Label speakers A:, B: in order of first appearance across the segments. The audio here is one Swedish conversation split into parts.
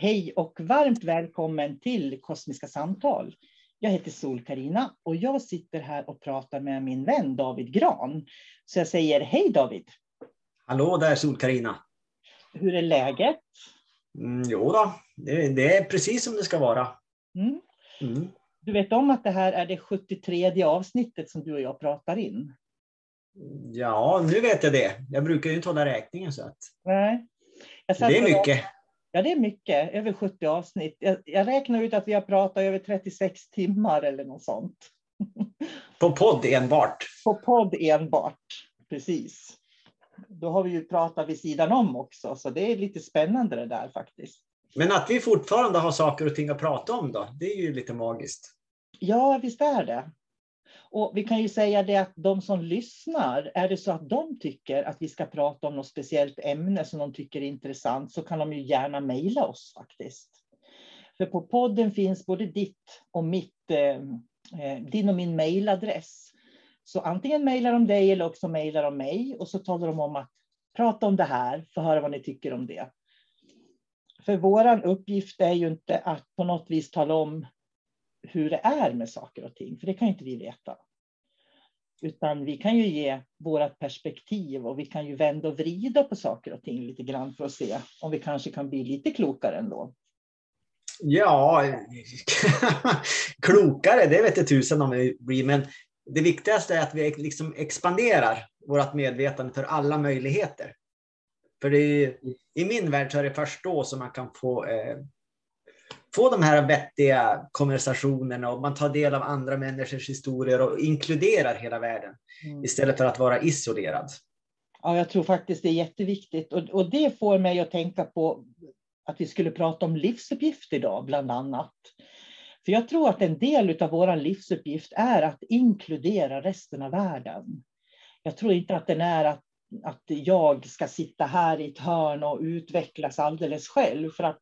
A: Hej och varmt välkommen till Kosmiska samtal. Jag heter sol karina och jag sitter här och pratar med min vän David Gran. Så jag säger hej David.
B: Hallå där sol karina
A: Hur är läget?
B: Mm, jo då, det, det, är precis som det ska vara.
A: Mm. Mm. Du vet om att det här är det 73 avsnittet som du och jag pratar in?
B: Ja, nu vet jag det. Jag brukar ju inte hålla räkningen så att...
A: Nej.
B: det är mycket.
A: Ja, det är mycket. Över 70 avsnitt. Jag, jag räknar ut att vi har pratat över 36 timmar eller något sånt.
B: På podd enbart?
A: På podd enbart, precis. Då har vi ju pratat vid sidan om också, så det är lite spännande det där faktiskt.
B: Men att vi fortfarande har saker och ting att prata om då, det är ju lite magiskt.
A: Ja, visst är det. Och vi kan ju säga det att de som lyssnar, är det så att de tycker att vi ska prata om något speciellt ämne som de tycker är intressant så kan de ju gärna mejla oss faktiskt. För på podden finns både ditt och mitt, eh, eh din och min mejladress. Så antingen mejlar de dig eller också mejlar de mig och så talar de om att prata om det här, få höra vad ni tycker om det. För vår uppgift är ju inte att på något vis tala om hur det är med saker och ting, för det kan inte vi veta. Utan vi kan ju ge vårt perspektiv och vi kan ju vända och vrida på saker och ting lite grann för att se om vi kanske kan bli lite klokare ändå.
B: Ja, klokare, det vet jag tusen om vi blir, men det viktigaste är att vi liksom expanderar vårt medvetande för alla möjligheter. För är, i min värld så är det först då som man kan få eh, få de här vettiga konversationerna och man tar del av andra människors historier och inkluderar hela världen mm. istället för att vara isolerad.
A: Ja, jag tror faktiskt det är jätteviktigt och, och det får mig att tänka på att vi skulle prata om livsuppgift idag, bland annat. För jag tror att en del av vår livsuppgift är att inkludera resten av världen. Jag tror inte att den är att, att jag ska sitta här i ett hörn och utvecklas alldeles själv. För att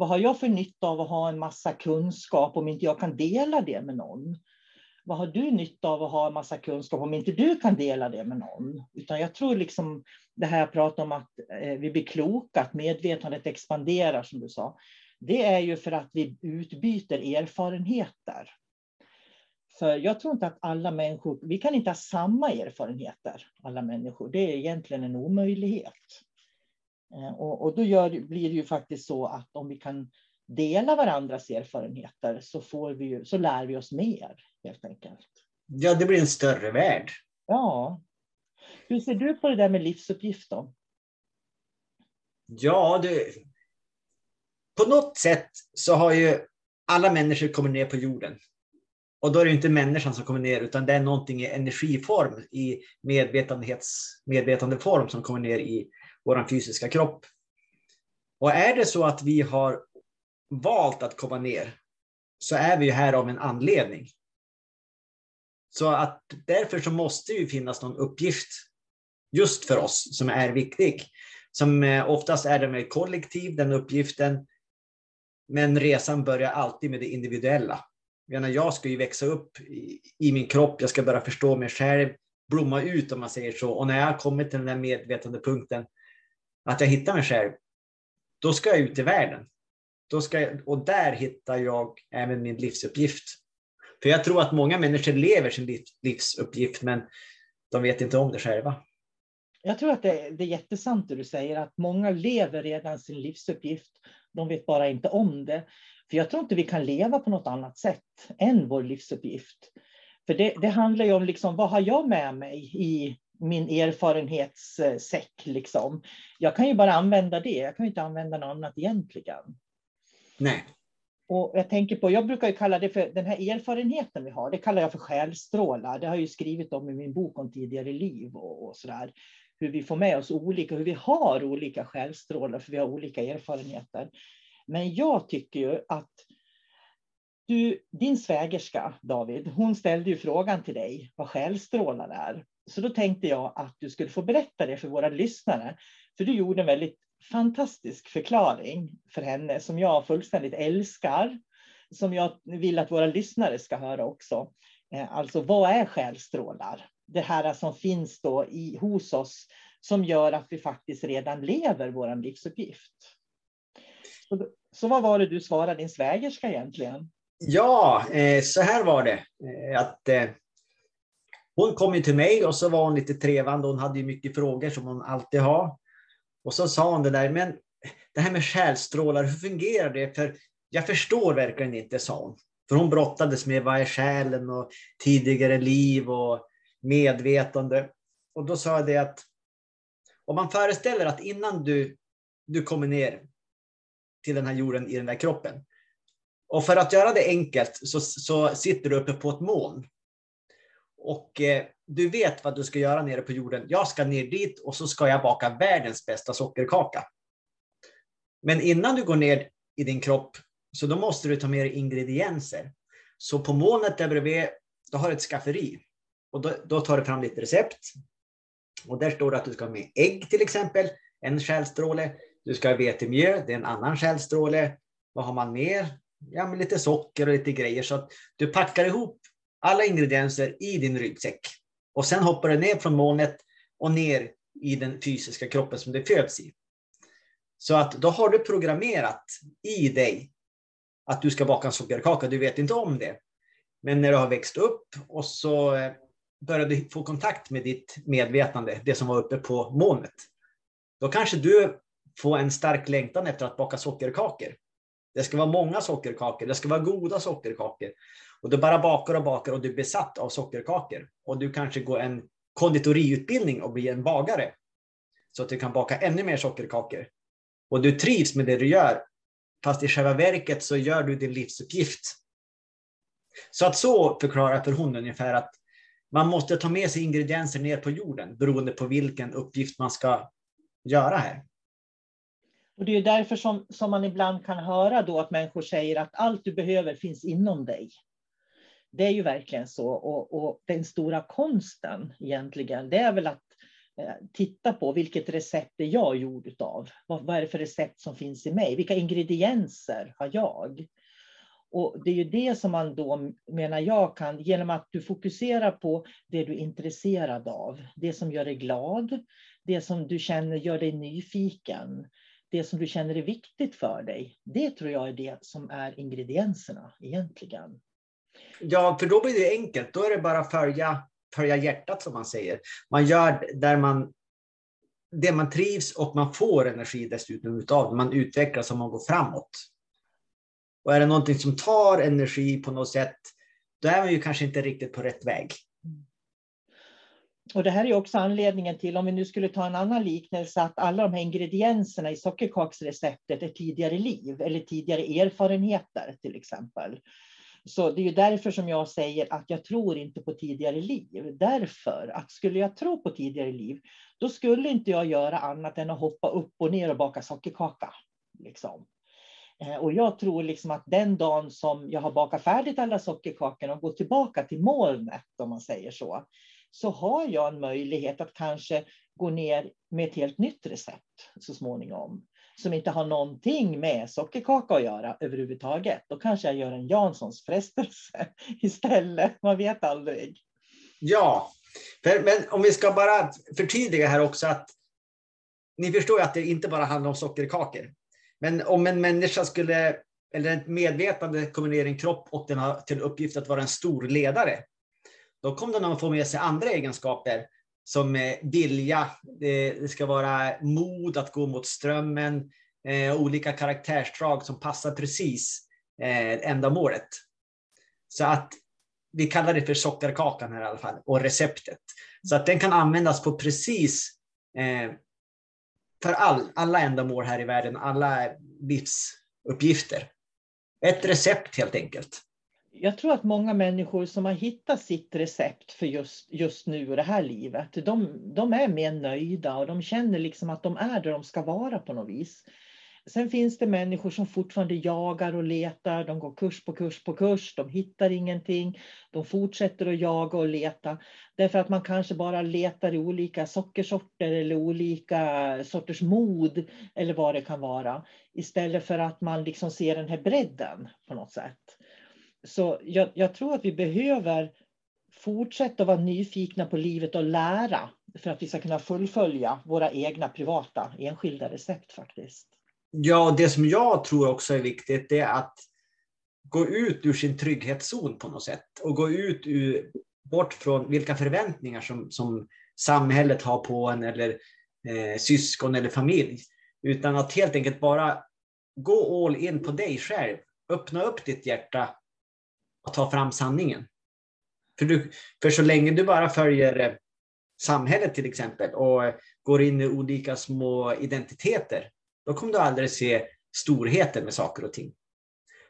A: vad har jag för nytta av att ha en massa kunskap om inte jag kan dela det med någon? Vad har du nytta av att ha en massa kunskap om inte du kan dela det med någon? Utan jag tror liksom det här jag pratar om att eh, vi blir kloka, att medvetandet expanderar som du sa. Det är ju för att vi utbyter erfarenheter. För jag tror inte att alla människor, vi kan inte ha samma erfarenheter, alla människor. Det är egentligen en omöjlighet. Eh, och, och då gör, blir det ju faktiskt så att om vi kan dela varandras erfarenheter så, får vi, så lär vi oss mer, helt enkelt.
B: Ja, det blir en större värld.
A: Ja. Hur ser du på det där med livsuppgift då?
B: Ja, det, på något sätt så har ju alla människor kommit ner på jorden. Och då är det inte människan som kommer ner, utan det är någonting i energiform, i medvetandeform som kommer ner i vår fysiska kropp. Och är det så att vi har valt att komma ner, så är vi här av en anledning. Så att därför så måste det finnas någon uppgift just för oss som är viktig. Som eh, oftast är det med kollektiv, den uppgiften. Men resan börjar alltid med det individuella. Jag, ska ju växa upp i, i, min kropp, jag ska börja förstå mig själv, blomma ut om man säger så. Och när jag har kommit till den där medvetandepunkten, att jag hittar mig själv, då ska jag ut i världen. Då ska jag, och där hittar jag även min livsuppgift. För jag tror att många människor lever sin livsuppgift, men de vet inte om det själva.
A: Jag tror att det, det är jättesant det du säger, att många lever redan sin livsuppgift. De vet bara inte om det. För jag tror inte vi kan leva på något annat sätt än vår livsuppgift. För det, det handlar ju om liksom, vad har jag med mig i min erfarenhetssäck. Liksom. Jag kan ju bara använda det, jag kan inte använda något annat egentligen.
B: Nej.
A: Och jag tänker på, jag brukar kalla det för den här erfarenheten vi har, det kallar jag för själstrålar. Det har jag ju skrivit om i min bok om tidigare liv och, och sådär. Hur vi får med oss olika, hur vi har olika själstrålar, för vi har olika erfarenheter. Men jag tycker ju att du, din svägerska, David, hon ställde ju frågan till dig vad själstrålar är. Så då tänkte jag att du skulle få berätta det för våra lyssnare. För du gjorde en väldigt fantastisk förklaring för henne som jag fullständigt älskar. Som jag vill att våra lyssnare ska höra också. Eh, alltså vad är själstrålar? Det här som finns då i, hos oss som gör att vi faktiskt redan lever vår livsuppgift. Så, så vad var det du svarade din svägerska egentligen?
B: Ja, eh, så här var det. Eh, att hon kom ju till mig och så var hon lite trevande. Hon hade ju mycket frågor som hon alltid har. Och så sa hon det där, men det här med själstrålar, hur fungerar det? För jag förstår verkligen inte, sa hon. För hon brottades med vad är själen och tidigare liv och medvetande. Och då sa jag det att om man föreställer att innan du, du kommer ner till den här jorden i den där kroppen. Och för att göra det enkelt så, så sitter du uppe på ett moln och eh, du vet vad du ska göra nere på jorden. Jag ska ner dit och så ska jag baka världens bästa sockerkaka. Men innan du går ner i din kropp så då måste du ta med dig ingredienser. Så på molnet där bredvid, då har du ett skafferi. Och då, då tar du fram lite recept. Och där står det att du ska ha med ägg till exempel, en skällstråle. Du ska ha vetemjöl, det är en annan skällstråle. Vad har man mer? Ja, men lite socker och lite grejer. Så att du packar ihop alla ingredienser i din ryggsäck. Och sen hoppar du ner från molnet och ner i den fysiska kroppen som det föds i. Så att då har du programmerat i dig att du ska baka en sockerkaka. Du vet inte om det. Men när du har växt upp och så eh, börjar du få kontakt med ditt medvetande, det som var uppe på molnet. Då kanske du får en stark längtan efter att baka sockerkakor. Det ska vara många sockerkakor, det ska vara goda sockerkakor. Och du bara bakar och bakar och du är besatt av sockerkakor. Och du kanske går en konditoriutbildning och blir en bagare. Så att du kan baka ännu mer sockerkakor. Och du trivs med det du gör. fast i själva verket så gör du din livsuppgift. Så att så förklarar för hon ungefär att man måste ta med sig ingredienser ner på jorden beroende på vilken uppgift man ska göra här.
A: Och det är därför som, som man ibland kan höra då att människor säger att allt du behöver finns inom dig. Det är ju verkligen så. Och, och den stora konsten egentligen, det är väl att eh, titta på vilket recept är jag gjord utav? Vad, vad är det för recept som finns i mig? Vilka ingredienser har jag? Och det är ju det som man då, menar jag, kan, genom att du fokuserar på det du är intresserad av, det som gör dig glad, det som du känner gör dig nyfiken, det som du känner är viktigt för dig. Det tror jag är det som är ingredienserna egentligen.
B: Ja, för då blir det enkelt. Då är det bara att följa, följa hjärtat som man säger. Man gör där man, det man trivs och man får energi dessutom utav det. Man utvecklas och man går framåt. Och är det någonting som tar energi på något sätt, då är man ju kanske inte riktigt på rätt väg.
A: Och det här är också anledningen till, om vi nu skulle ta en annan liknelse, att alla de här ingredienserna i sockerkaksreceptet är tidigare liv eller tidigare erfarenheter till exempel. Så det är ju därför som jag säger att jag tror inte på tidigare liv. Därför att skulle jag tro på tidigare liv, då skulle inte jag göra annat än att hoppa upp och ner och baka sockerkaka. Liksom. Eh, och jag tror liksom att den dagen som jag har bakat färdigt alla sockerkakorna och går tillbaka till molnet, om man säger så, så har jag en möjlighet att kanske gå ner med ett helt nytt recept så småningom. Som inte har någonting med sockerkaka att göra överhuvudtaget. Då kanske jag gör en Janssons frestelse istället. Man vet aldrig.
B: Ja, men om vi ska bara förtydliga här också att ni förstår ju att det inte bara handlar om sockerkakor. Men om en människa skulle, eller ett medvetande kommer ner i en kropp och den har till uppgift att vara en stor ledare, då kommer den att få med sig andra egenskaper som eh, vilja, eh, det ska vara mod att gå mot strömmen, eh, olika karaktärsdrag som passar precis eh, ändamålet. Så att vi kallar det för sockerkakan här i alla fall, och receptet. Så att den kan användas på precis eh, för all, alla ändamål här i världen, alla livsuppgifter. Ett recept helt enkelt.
A: Jag tror att många människor som har hittat sitt recept för just, just nu och det här livet, de, de är mer nöjda och de känner liksom att de är där de ska vara på något vis. Sen finns det människor som fortfarande jagar och letar. De går kurs på kurs på kurs. De hittar ingenting. De fortsätter att jaga och leta. Därför att man kanske bara letar i olika sockersorter eller olika sorters mod eller vad det kan vara. Istället för att man liksom ser den här bredden på något sätt. Så jag, jag tror att vi behöver fortsätta vara nyfikna på livet och lära för att vi ska kunna fullfölja våra egna privata enskilda recept faktiskt.
B: Ja, det som jag tror också är viktigt det är att gå ut ur sin trygghetszon på något sätt och gå ut ur, bort från vilka förväntningar som, som samhället har på en eller eh, syskon eller familj. Utan att helt enkelt bara gå all in på dig själv. Öppna upp ditt hjärta och ta fram sanningen. För, du, för så länge du bara följer eh, samhället till exempel och eh, går in i olika små identiteter då kommer du aldrig se storheten med saker och ting.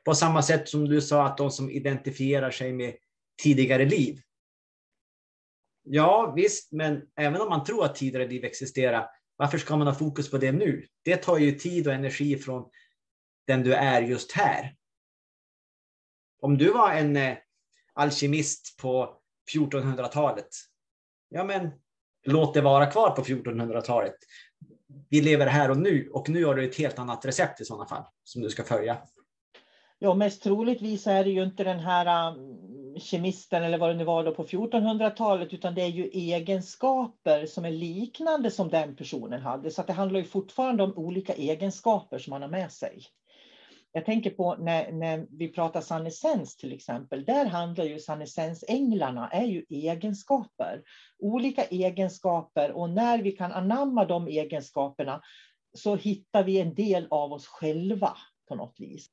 B: På samma sätt som du sa att de som identifierar sig med tidigare liv. Ja, visst, men även om man tror att tidigare liv existerar, varför ska man ha fokus på det nu? Det tar ju tid och energi från den du är just här. Om du var en eh, alkemist på 1400-talet, ja men låt det vara kvar på 1400-talet vi lever här och nu och nu har du ett helt annat recept i sådana fall som du ska följa.
A: Ja, mest troligtvis är det ju inte den här um, kemisten eller vad det nu var då på 1400-talet, utan det är ju egenskaper som är liknande som den personen hade. Så det handlar ju fortfarande om olika egenskaper som man har med sig. Jag tänker på när, när vi pratar sannesens till exempel. Där handlar ju sannesensänglarna är ju egenskaper. Olika egenskaper och när vi kan anamma de egenskaperna så hittar vi en del av oss själva på något vis.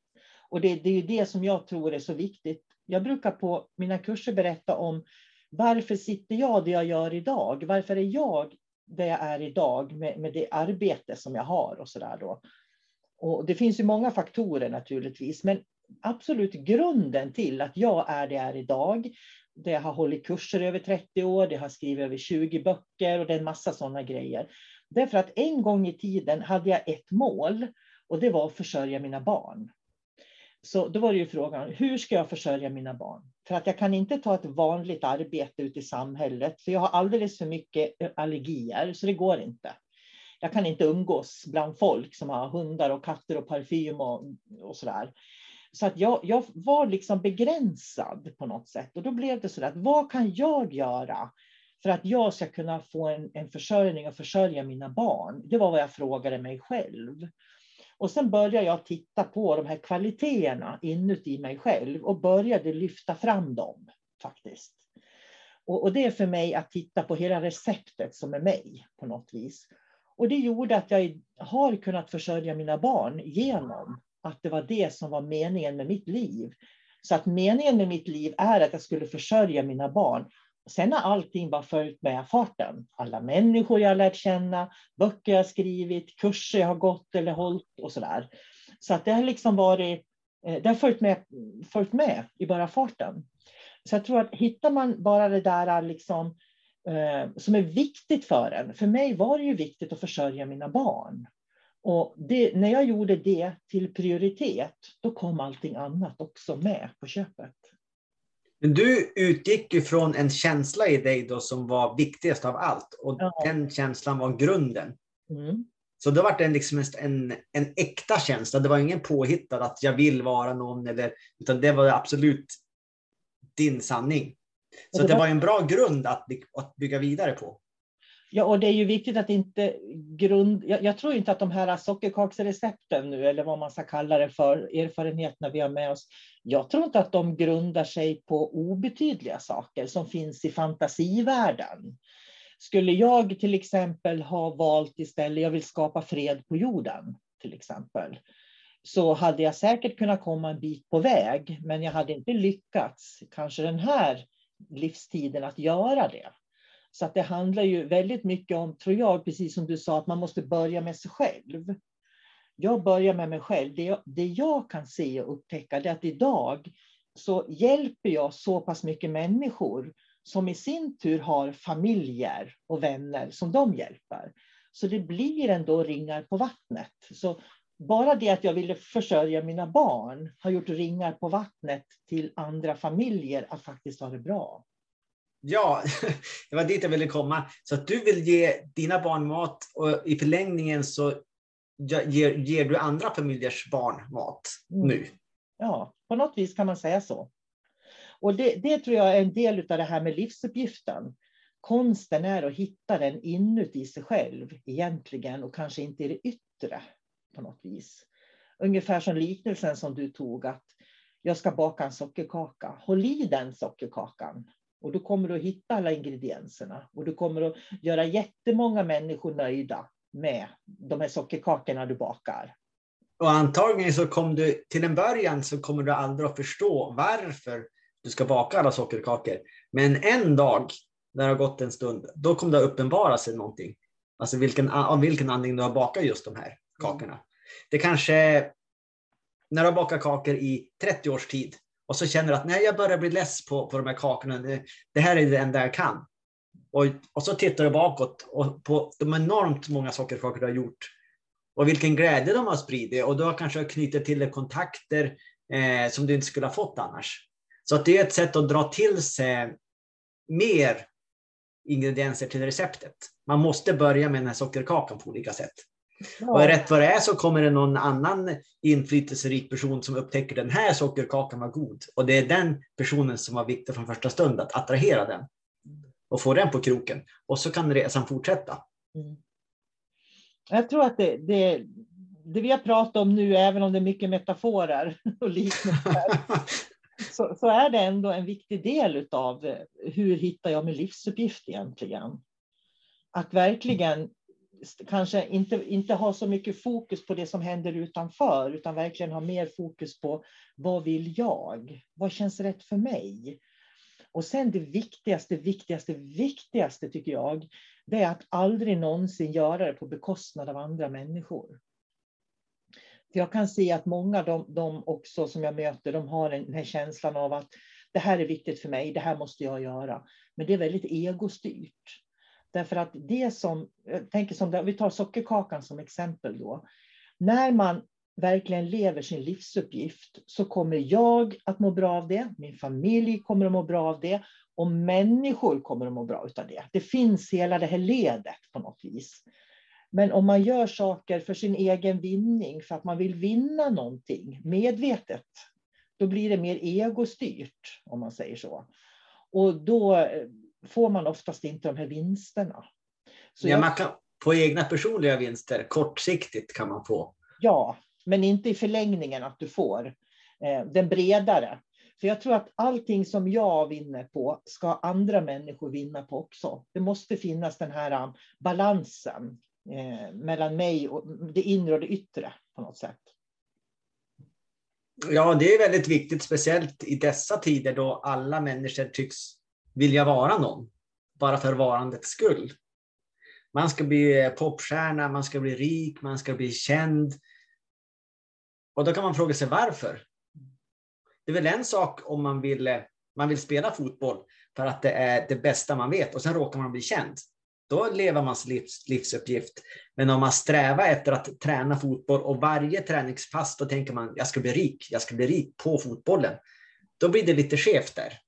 A: Och det, det är ju det som jag tror är så viktigt. Jag brukar på mina kurser berätta om varför sitter jag där jag gör idag? Varför är jag där jag är idag med, med det arbete som jag har och så där då? Och det finns ju många faktorer naturligtvis, men absolut grunden till att jag är det jag är idag, det jag har hållit kurser över 30 år, det har skrivit över 20 böcker och det är en massa sådana grejer. Därför att en gång i tiden hade jag ett mål och det var att försörja mina barn. Så då var det ju frågan, hur ska jag försörja mina barn? För att jag kan inte ta ett vanligt arbete ute i samhället, för jag har alldeles för mycket allergier, så det går inte. Jag kan inte umgås bland folk som har hundar och katter och parfym och, och sådär. Så att jag, jag var liksom begränsad på något sätt. Och då blev det så att vad kan jag göra för att jag ska kunna få en, en försörjning och försörja mina barn? Det var vad jag frågade mig själv. Och sen började jag titta på de här kvaliteterna inuti mig själv och började lyfta fram dem faktiskt. Och, och det är för mig att titta på hela receptet som är mig på något vis. Och det gjorde att jag har kunnat försörja mina barn genom att det var det som var meningen med mitt liv. Så att meningen med mitt liv är att jag skulle försörja mina barn. Sen har allting bara följt med farten. Alla människor jag har lärt känna, böcker jag skrivit, kurser jag har gått eller hållit och sådär. Så att det har liksom varit, eh, det har följt med, följt med i bara farten. Så jag tror att hittar man bara det där liksom, eh, som är viktigt för en. För mig var det ju viktigt att försörja mina barn. Och det, när jag gjorde det till prioritet, då kom allting annat också med på köpet.
B: Men du utgick ju från en känsla i dig då som var viktigast av allt och ja. den känslan var grunden. Mm. Så då var det liksom en, en äkta känsla. Det var ingen påhittad att jag vill vara någon, eller, utan det var absolut din sanning. Så det, det var en bra grund att, att bygga vidare på.
A: Ja, och det är ju viktigt att inte grund... Jag, jag, tror inte att de här sockerkaksrecepten nu, eller vad man ska kalla det för, erfarenheterna vi har med oss, jag tror inte att de grundar sig på obetydliga saker som finns i fantasivärlden. Skulle jag till exempel ha valt istället, jag vill skapa fred på jorden, till exempel, så hade jag säkert kunnat komma en bit på väg, men jag hade inte lyckats, kanske den här livstiden, att göra det. Så att det handlar ju väldigt mycket om, tror jag, precis som du sa, att man måste börja med sig själv. Jag börjar med mig själv. Det jag, det jag kan se och upptäcka är att idag så hjälper jag så pass mycket människor som i sin tur har familjer och vänner som de hjälper. Så det blir ändå ringar på vattnet. Så bara det att jag ville försörja mina barn har gjort ringar på vattnet till andra familjer att faktiskt ha det bra.
B: Ja, det var dit jag ville komma. Så att du vill ge dina barn mat och i förlängningen så ger, ger du andra familjers barn mat mm. nu.
A: Ja, på något vis kan man säga så. Och det, det tror jag är en del av det här med livsuppgiften. Konsten är att hitta den inuti sig själv egentligen och kanske inte i det yttre på något vis. Ungefär som liknelsen som du tog att jag ska baka en sockerkaka. Håll i den sockerkakan och då kommer du att hitta alla ingredienserna och du kommer att göra jättemånga människor nöjda med de här sockerkakorna du bakar.
B: Och antagligen så kommer du till en början så kommer du aldrig att förstå varför du ska baka alla sockerkakor. Men en dag, när det har gått en stund, då kommer det att uppenbara sig någonting. Alltså vilken, av vilken anledning du har bakat just de här kakorna. Mm. Det kanske, när du har bakat kakor i 30 års tid, och så känner du att nej, jag börjar bli less på, på de här kakorna. Det, det här är det enda jag kan. Och, och så tittar du bakåt och på de enormt många sockerkakor du har gjort. Och vilken glädje de har spridit. Och du har kanske knutit till dig kontakter eh, som du inte skulle ha fått annars. Så att det är ett sätt att dra till sig mer ingredienser till receptet. Man måste börja med den här sockerkakan på olika sätt. Ja. Och rätt vad det är så kommer det någon annan inflytelserik person som upptäcker den här sockerkakan var god. Och det är den personen som var viktig från första stund, att attrahera den. Och få den på kroken. Och så kan resan fortsätta. Mm.
A: Jag tror att det, det, det vi har pratat om nu, även om det är mycket metaforer och liknande, så, så, är det ändå en viktig del av hur hittar jag min livsuppgift egentligen. Att verkligen kanske inte, inte ha så mycket fokus på det som händer utanför, utan verkligen ha mer fokus på vad vill jag? Vad känns rätt för mig? Och sen det viktigaste, viktigaste, viktigaste tycker jag, det är att aldrig någonsin göra det på bekostnad av andra människor. För jag kan se att många de, de också som jag möter, de har den här känslan av att det här är viktigt för mig, det här måste jag göra. Men det är väldigt egostyrt. Därför att det som, tänker som, vi tar sockerkakan som exempel då. När man verkligen lever sin livsuppgift så kommer jag att må bra av det, min familj kommer att må bra av det och människor kommer att må bra av det. Det finns hela det här ledet på något vis. Men om man gör saker för sin egen vinning, för att man vill vinna någonting medvetet, då blir det mer egostyrt, om man säger så. Och då får man oftast inte de här vinsterna.
B: Så ja, man kan få egna personliga vinster, kortsiktigt kan man få.
A: Ja, men inte i förlängningen att du får eh, den bredare. För jag tror att allting som jag vinner på ska andra människor vinna på också. Det måste finnas den här um, balansen eh, mellan mig och det inre och det yttre på något sätt.
B: Ja, det är väldigt viktigt, speciellt i dessa tider då alla människor tycks vilja vara någon, bara för varandets skull. Man ska bli popstjärna, man ska bli rik, man ska bli känd. Och då kan man fråga sig varför. Det är väl en sak om man vill, man vill spela fotboll för att det är det bästa man vet och sen råkar man bli känd. Då lever man sin livs, livsuppgift. Men om man strävar efter att träna fotboll och varje träningspass, då tänker man jag ska bli rik, jag ska bli rik på fotbollen. Då blir det lite skevt där.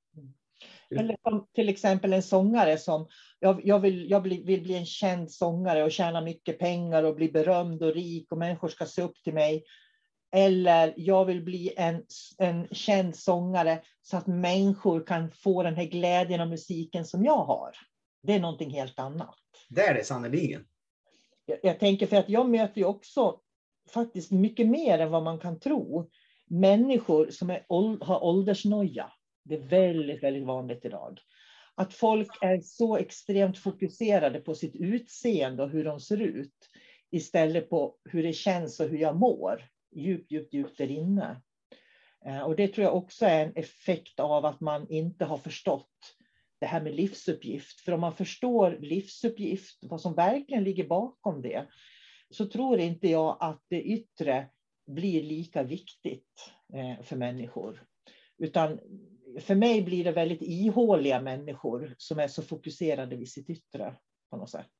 A: Eller som till exempel en sångare som, jag, jag, vill, jag vill bli en känd sångare och tjäna mycket pengar och bli berömd och rik och människor ska se upp till mig. Eller jag vill bli en, en känd sångare så att människor kan få den här glädjen av musiken som jag har. Det är någonting helt annat.
B: Det är det sannerligen.
A: Jag, jag tänker för att jag möter ju också faktiskt mycket mer än vad man kan tro. Människor som är, har åldersnoja. Det är väldigt, väldigt vanligt idag. Att folk är så extremt fokuserade på sitt utseende och hur de ser ut istället på hur det känns och hur jag mår djupt, djupt, djupt där inne. Eh, och det tror jag också är en effekt av att man inte har förstått det här med livsuppgift. För om man förstår livsuppgift, vad som verkligen ligger bakom det, så tror inte jag att det yttre blir lika viktigt eh, för människor. Utan för mig blir det väldigt ihåliga människor som är så fokuserade vid sitt yttre på något sätt.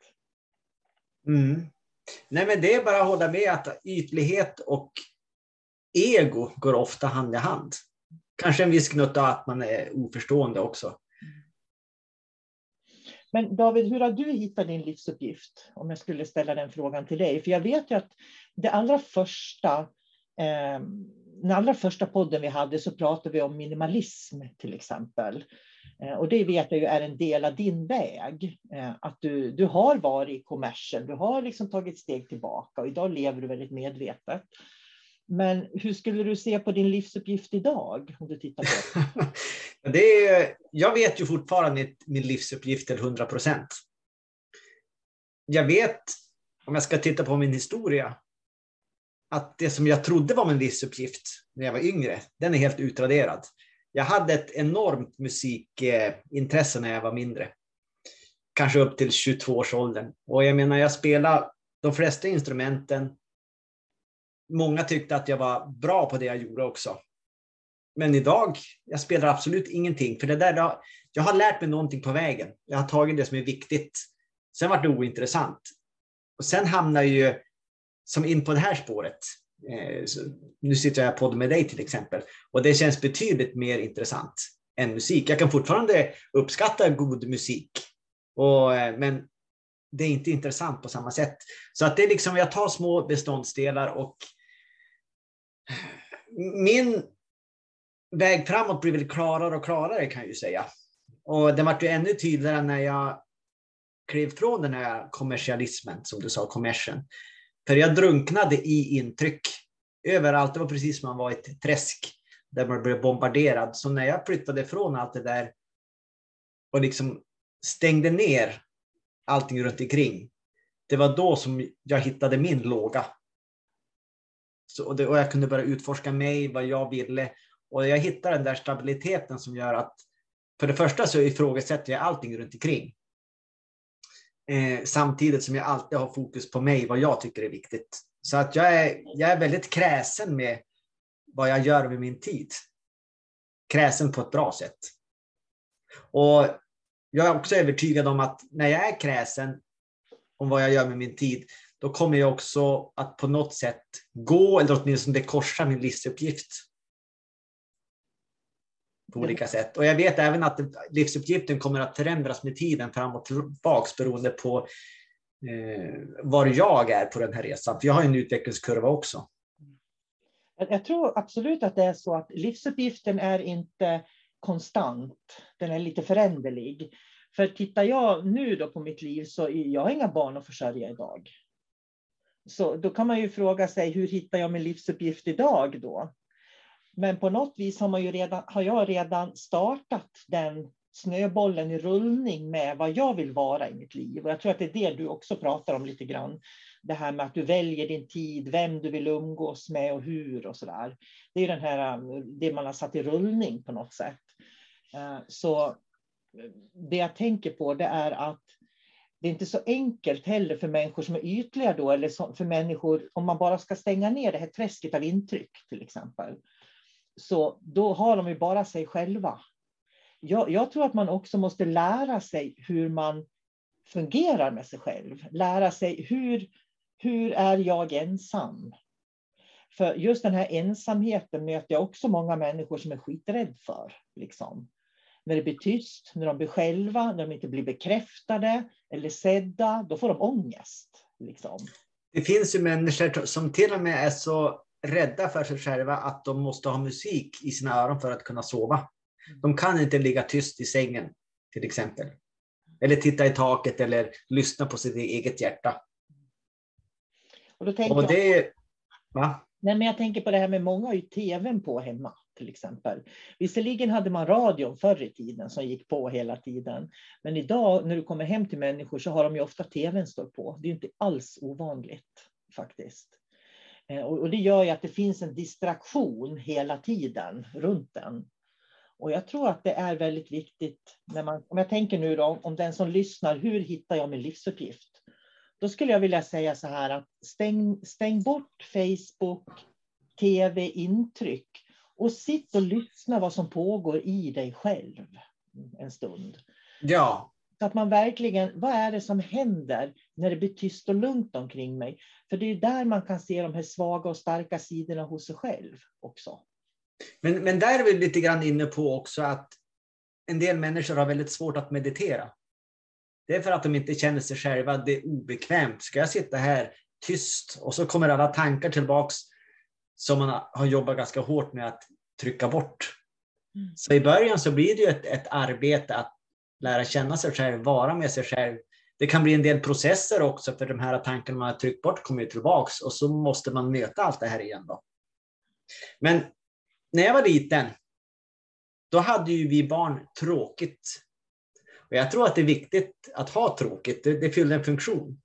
B: Mm. Nej, men det är bara att hålla med att ytlighet och ego går ofta hand i hand. Kanske en viss gnutta att man är oförstående också.
A: Men David, hur har du hittat din livsuppgift? Om jag skulle ställa den frågan till dig. För jag vet ju att det allra första, eh, den allra första podden vi hade så pratade vi om minimalism till exempel. Eh, och det vet jag ju är en del av din väg. Eh, att du, du har varit i kommersen, du har liksom tagit steg tillbaka och idag lever du väldigt medvetet. Men hur skulle du se på din livsuppgift idag? Om du tittar på
B: det? det är, jag vet ju fortfarande min livsuppgift till 100 procent. Jag vet, om jag ska titta på min historia, att det som jag trodde var min livsuppgift när jag var yngre, den är helt utraderad. Jag hade ett enormt musikintresse när jag var mindre. Kanske upp till 22 års åldern. Och jag menar, jag spelade de flesta instrumenten. Många tyckte att jag var bra på det jag gjorde också. Men idag, jag spelar absolut ingenting. För det där, jag har lärt mig någonting på vägen. Jag har tagit det som är viktigt. Sen var det ointressant. Och sen hamnar ju som in på det här spåret. Eh, nu sitter jag podd med dig till exempel och det känns betydligt mer intressant än musik. Jag kan fortfarande uppskatta god musik, och, eh, men det är inte intressant på samma sätt. Så att det är liksom, jag tar små beståndsdelar och min väg framåt blir väl klarare och klarare kan jag ju säga. Och det vart ju ännu tydligare när jag klev från den här kommersialismen, som du sa, kommersen. För jag drunknade i intryck överallt. Det var precis som man var i ett träsk där man blev bombarderad. Så när jag flyttade ifrån allt det där och liksom stängde ner allting runt omkring. Det var då som jag hittade min låga. Så, och, det, och jag kunde börja utforska mig, vad jag ville. Och jag hittade den där stabiliteten som gör att för det första så ifrågasätter jag allting runt omkring. Eh, samtidigt som jag alltid har fokus på mig, vad jag tycker är viktigt. Så att jag är, jag är väldigt kräsen med vad jag gör med min tid. Kräsen på ett bra sätt. Och jag är också övertygad om att när jag är kräsen om vad jag gör med min tid, då kommer jag också att på något sätt gå, eller åtminstone korsa min livsuppgift. På olika sätt. Och jag vet även att livsuppgiften kommer att förändras med tiden fram och tillbaks beroende på eh, var jag är på den här resan. För jag har en utvecklingskurva också.
A: Jag tror absolut att det är så att livsuppgiften är inte konstant. Den är lite föränderlig. För tittar jag nu då på mitt liv så jag har inga barn att försörja idag. Så då kan man ju fråga sig hur hittar jag min livsuppgift idag då? Men på något vis har, man ju redan, har jag redan startat den snöbollen i rullning med vad jag vill vara i mitt liv. Och jag tror att det är det du också pratar om lite grann. Det här med att du väljer din tid, vem du vill umgås med och hur och så där. Det är den här, det man har satt i rullning på något sätt. Eh, så det jag tänker på det är att det är inte så enkelt heller för människor som är ytliga då, eller för människor, om man bara ska stänga ner det här träsket av intryck till exempel, så då har de ju bara sig själva. Jag, jag tror att man också måste lära sig hur man fungerar med sig själv. Lära sig hur, hur är jag ensam? För just den här ensamheten möter jag också många människor som är skiträdd för. Liksom när det blir tyst, när de blir själva, när de inte blir bekräftade eller sedda, då får de ångest. Liksom.
B: Det finns ju människor som till och med är så rädda för sig själva att de måste ha musik i sina öron för att kunna sova. De kan inte ligga tyst i sängen, till exempel. Eller titta i taket eller lyssna på sitt eget hjärta.
A: Och, då tänker
B: och det, va?
A: Nej, men jag tänker på det här med många har ju tvn på hemma till exempel. Visserligen hade man radion förr i tiden som gick på hela tiden. Men idag när du kommer hem till människor så har de ju ofta tvn står på. Det är inte alls ovanligt faktiskt. Eh, och det gör ju att det finns en distraktion hela tiden runt den. Och jag tror att det är väldigt viktigt, när man, om jag tänker nu då, om den som lyssnar, hur hittar jag min livsuppgift? Då skulle jag vilja säga så här att stäng, stäng bort Facebook, tv, intryck och sitt och lyssna vad som pågår i dig själv en stund.
B: Ja.
A: Så att man verkligen, vad är det som händer när det blir tyst och lugnt omkring mig? För det är där man kan se de här svaga och starka sidorna hos sig själv också.
B: Men, men där är vi lite grann inne på också att en del människor har väldigt svårt att meditera. Det är för att de inte känner sig själva, det är obekvämt. Ska jag sitta här tyst och så kommer alla tankar tillbaks som man har jobbat ganska hårt med att trycka bort. Mm. Så i början så blir det ju ett, ett arbete att lära känna sig själv, vara med sig själv. Det kan bli en del processer också för de här tankarna man har tryckt bort kommer ju tillbaks och så måste man möta allt det här igen. Då. Men när jag var liten, då hade ju vi barn tråkigt. Och jag tror att det är viktigt att ha tråkigt, det, det fyller en funktion.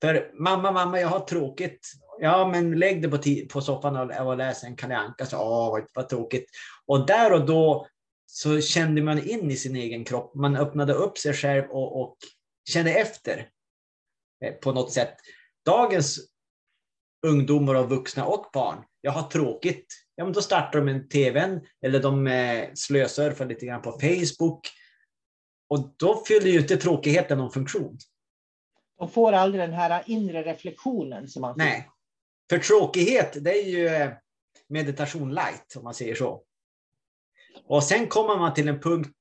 B: För mamma, mamma, jag har tråkigt. Ja, men lägg dig på, på soffan och, och läs en Kalle Anka. Så, Åh, vad, vad tråkigt. Och där och då så kände man in i sin egen kropp. Man öppnade upp sig själv och, och kände efter eh, på något sätt. Dagens ungdomar och vuxna och barn, jag har tråkigt. Ja, men då startar de en TV eller de eh, slösurfar lite grann på Facebook. Och då fyller ju inte tråkigheten någon funktion.
A: De får aldrig den här inre reflektionen som man får.
B: Nej. För tråkighet, det är ju eh, meditation light, om man säger så. Och sen kommer man till en punkt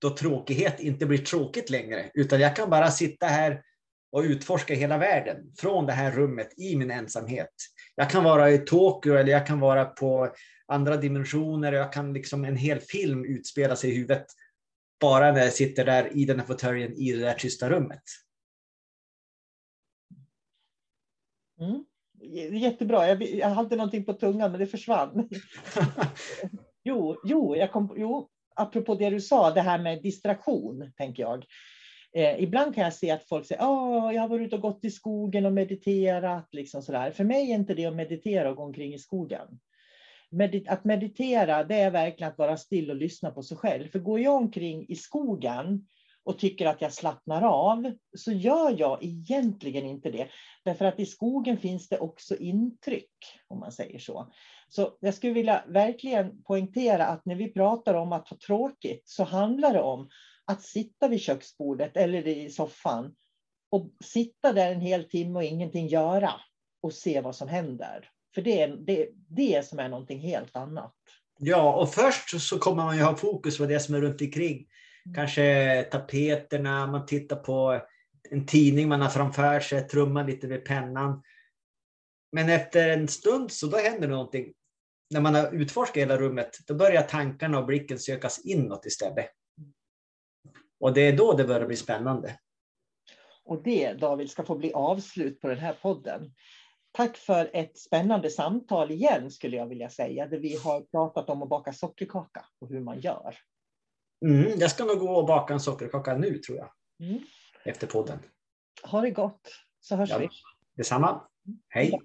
B: då tråkighet inte blir tråkigt längre, utan jag kan bara sitta här och utforska hela världen från det här rummet i min ensamhet. Jag kan vara i Tokyo eller jag kan vara på andra dimensioner. Jag kan liksom en hel film utspela sig i huvudet bara när jag sitter där i den här fåtöljen i det där tysta rummet.
A: Mm. Jättebra. Jag, jag hade någonting på tungan, men det försvann. jo, jo, jag kom, jo, apropå det du sa, det här med distraktion, tänker jag. Eh, ibland kan jag se att folk säger att jag har varit ute och gått i skogen och mediterat. Liksom sådär. För mig är inte det att meditera och gå omkring i skogen. Medit att meditera, det är verkligen att vara still och lyssna på sig själv. För går jag omkring i skogen och tycker att jag slappnar av, så gör jag egentligen inte det. Därför att i skogen finns det också intryck, om man säger så. Så jag skulle vilja verkligen poängtera att när vi pratar om att ha tråkigt så handlar det om att sitta vid köksbordet eller i soffan och sitta där en hel timme och ingenting göra och se vad som händer. För det är det, det som är någonting helt annat.
B: Ja, och först så kommer man ju ha fokus på det som är runt omkring. Kanske tapeterna, man tittar på en tidning man har framför sig, trummar lite med pennan. Men efter en stund så då händer någonting. När man har utforskat hela rummet, då börjar tankarna och blicken sökas inåt istället. Och det är då det börjar bli spännande.
A: Och det, David, ska få bli avslut på den här podden. Tack för ett spännande samtal igen, skulle jag vilja säga, där vi har pratat om att baka sockerkaka och hur man gör.
B: Mm, jag ska nog gå och baka en sockerkaka nu, tror jag. Mm. Efter podden.
A: Ha det gott, så hörs ja, vi.
B: Detsamma. Hej.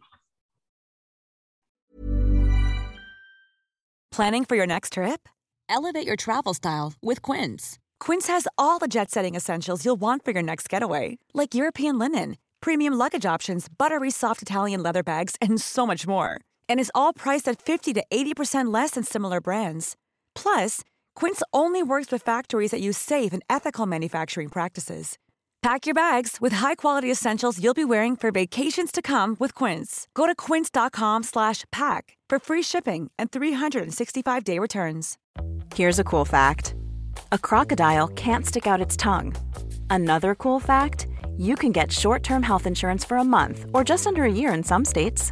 C: Planning for your next trip? Elevate your travel style with Quince. Quince has all the jet-setting essentials you'll want for your next getaway, like European linen premium luggage options, buttery soft Italian leather bags, and so much more. And is all priced at 50 to 80% less than similar brands. Plus, Quince only works with factories that use safe and ethical manufacturing practices. Pack your bags with high-quality essentials you'll be wearing for vacations to come with Quince. Go to quince.com/pack for free shipping and 365-day returns. Here's a cool fact. A crocodile can't stick out its tongue. Another cool fact, you can get short-term health insurance for a month or just under a year in some states.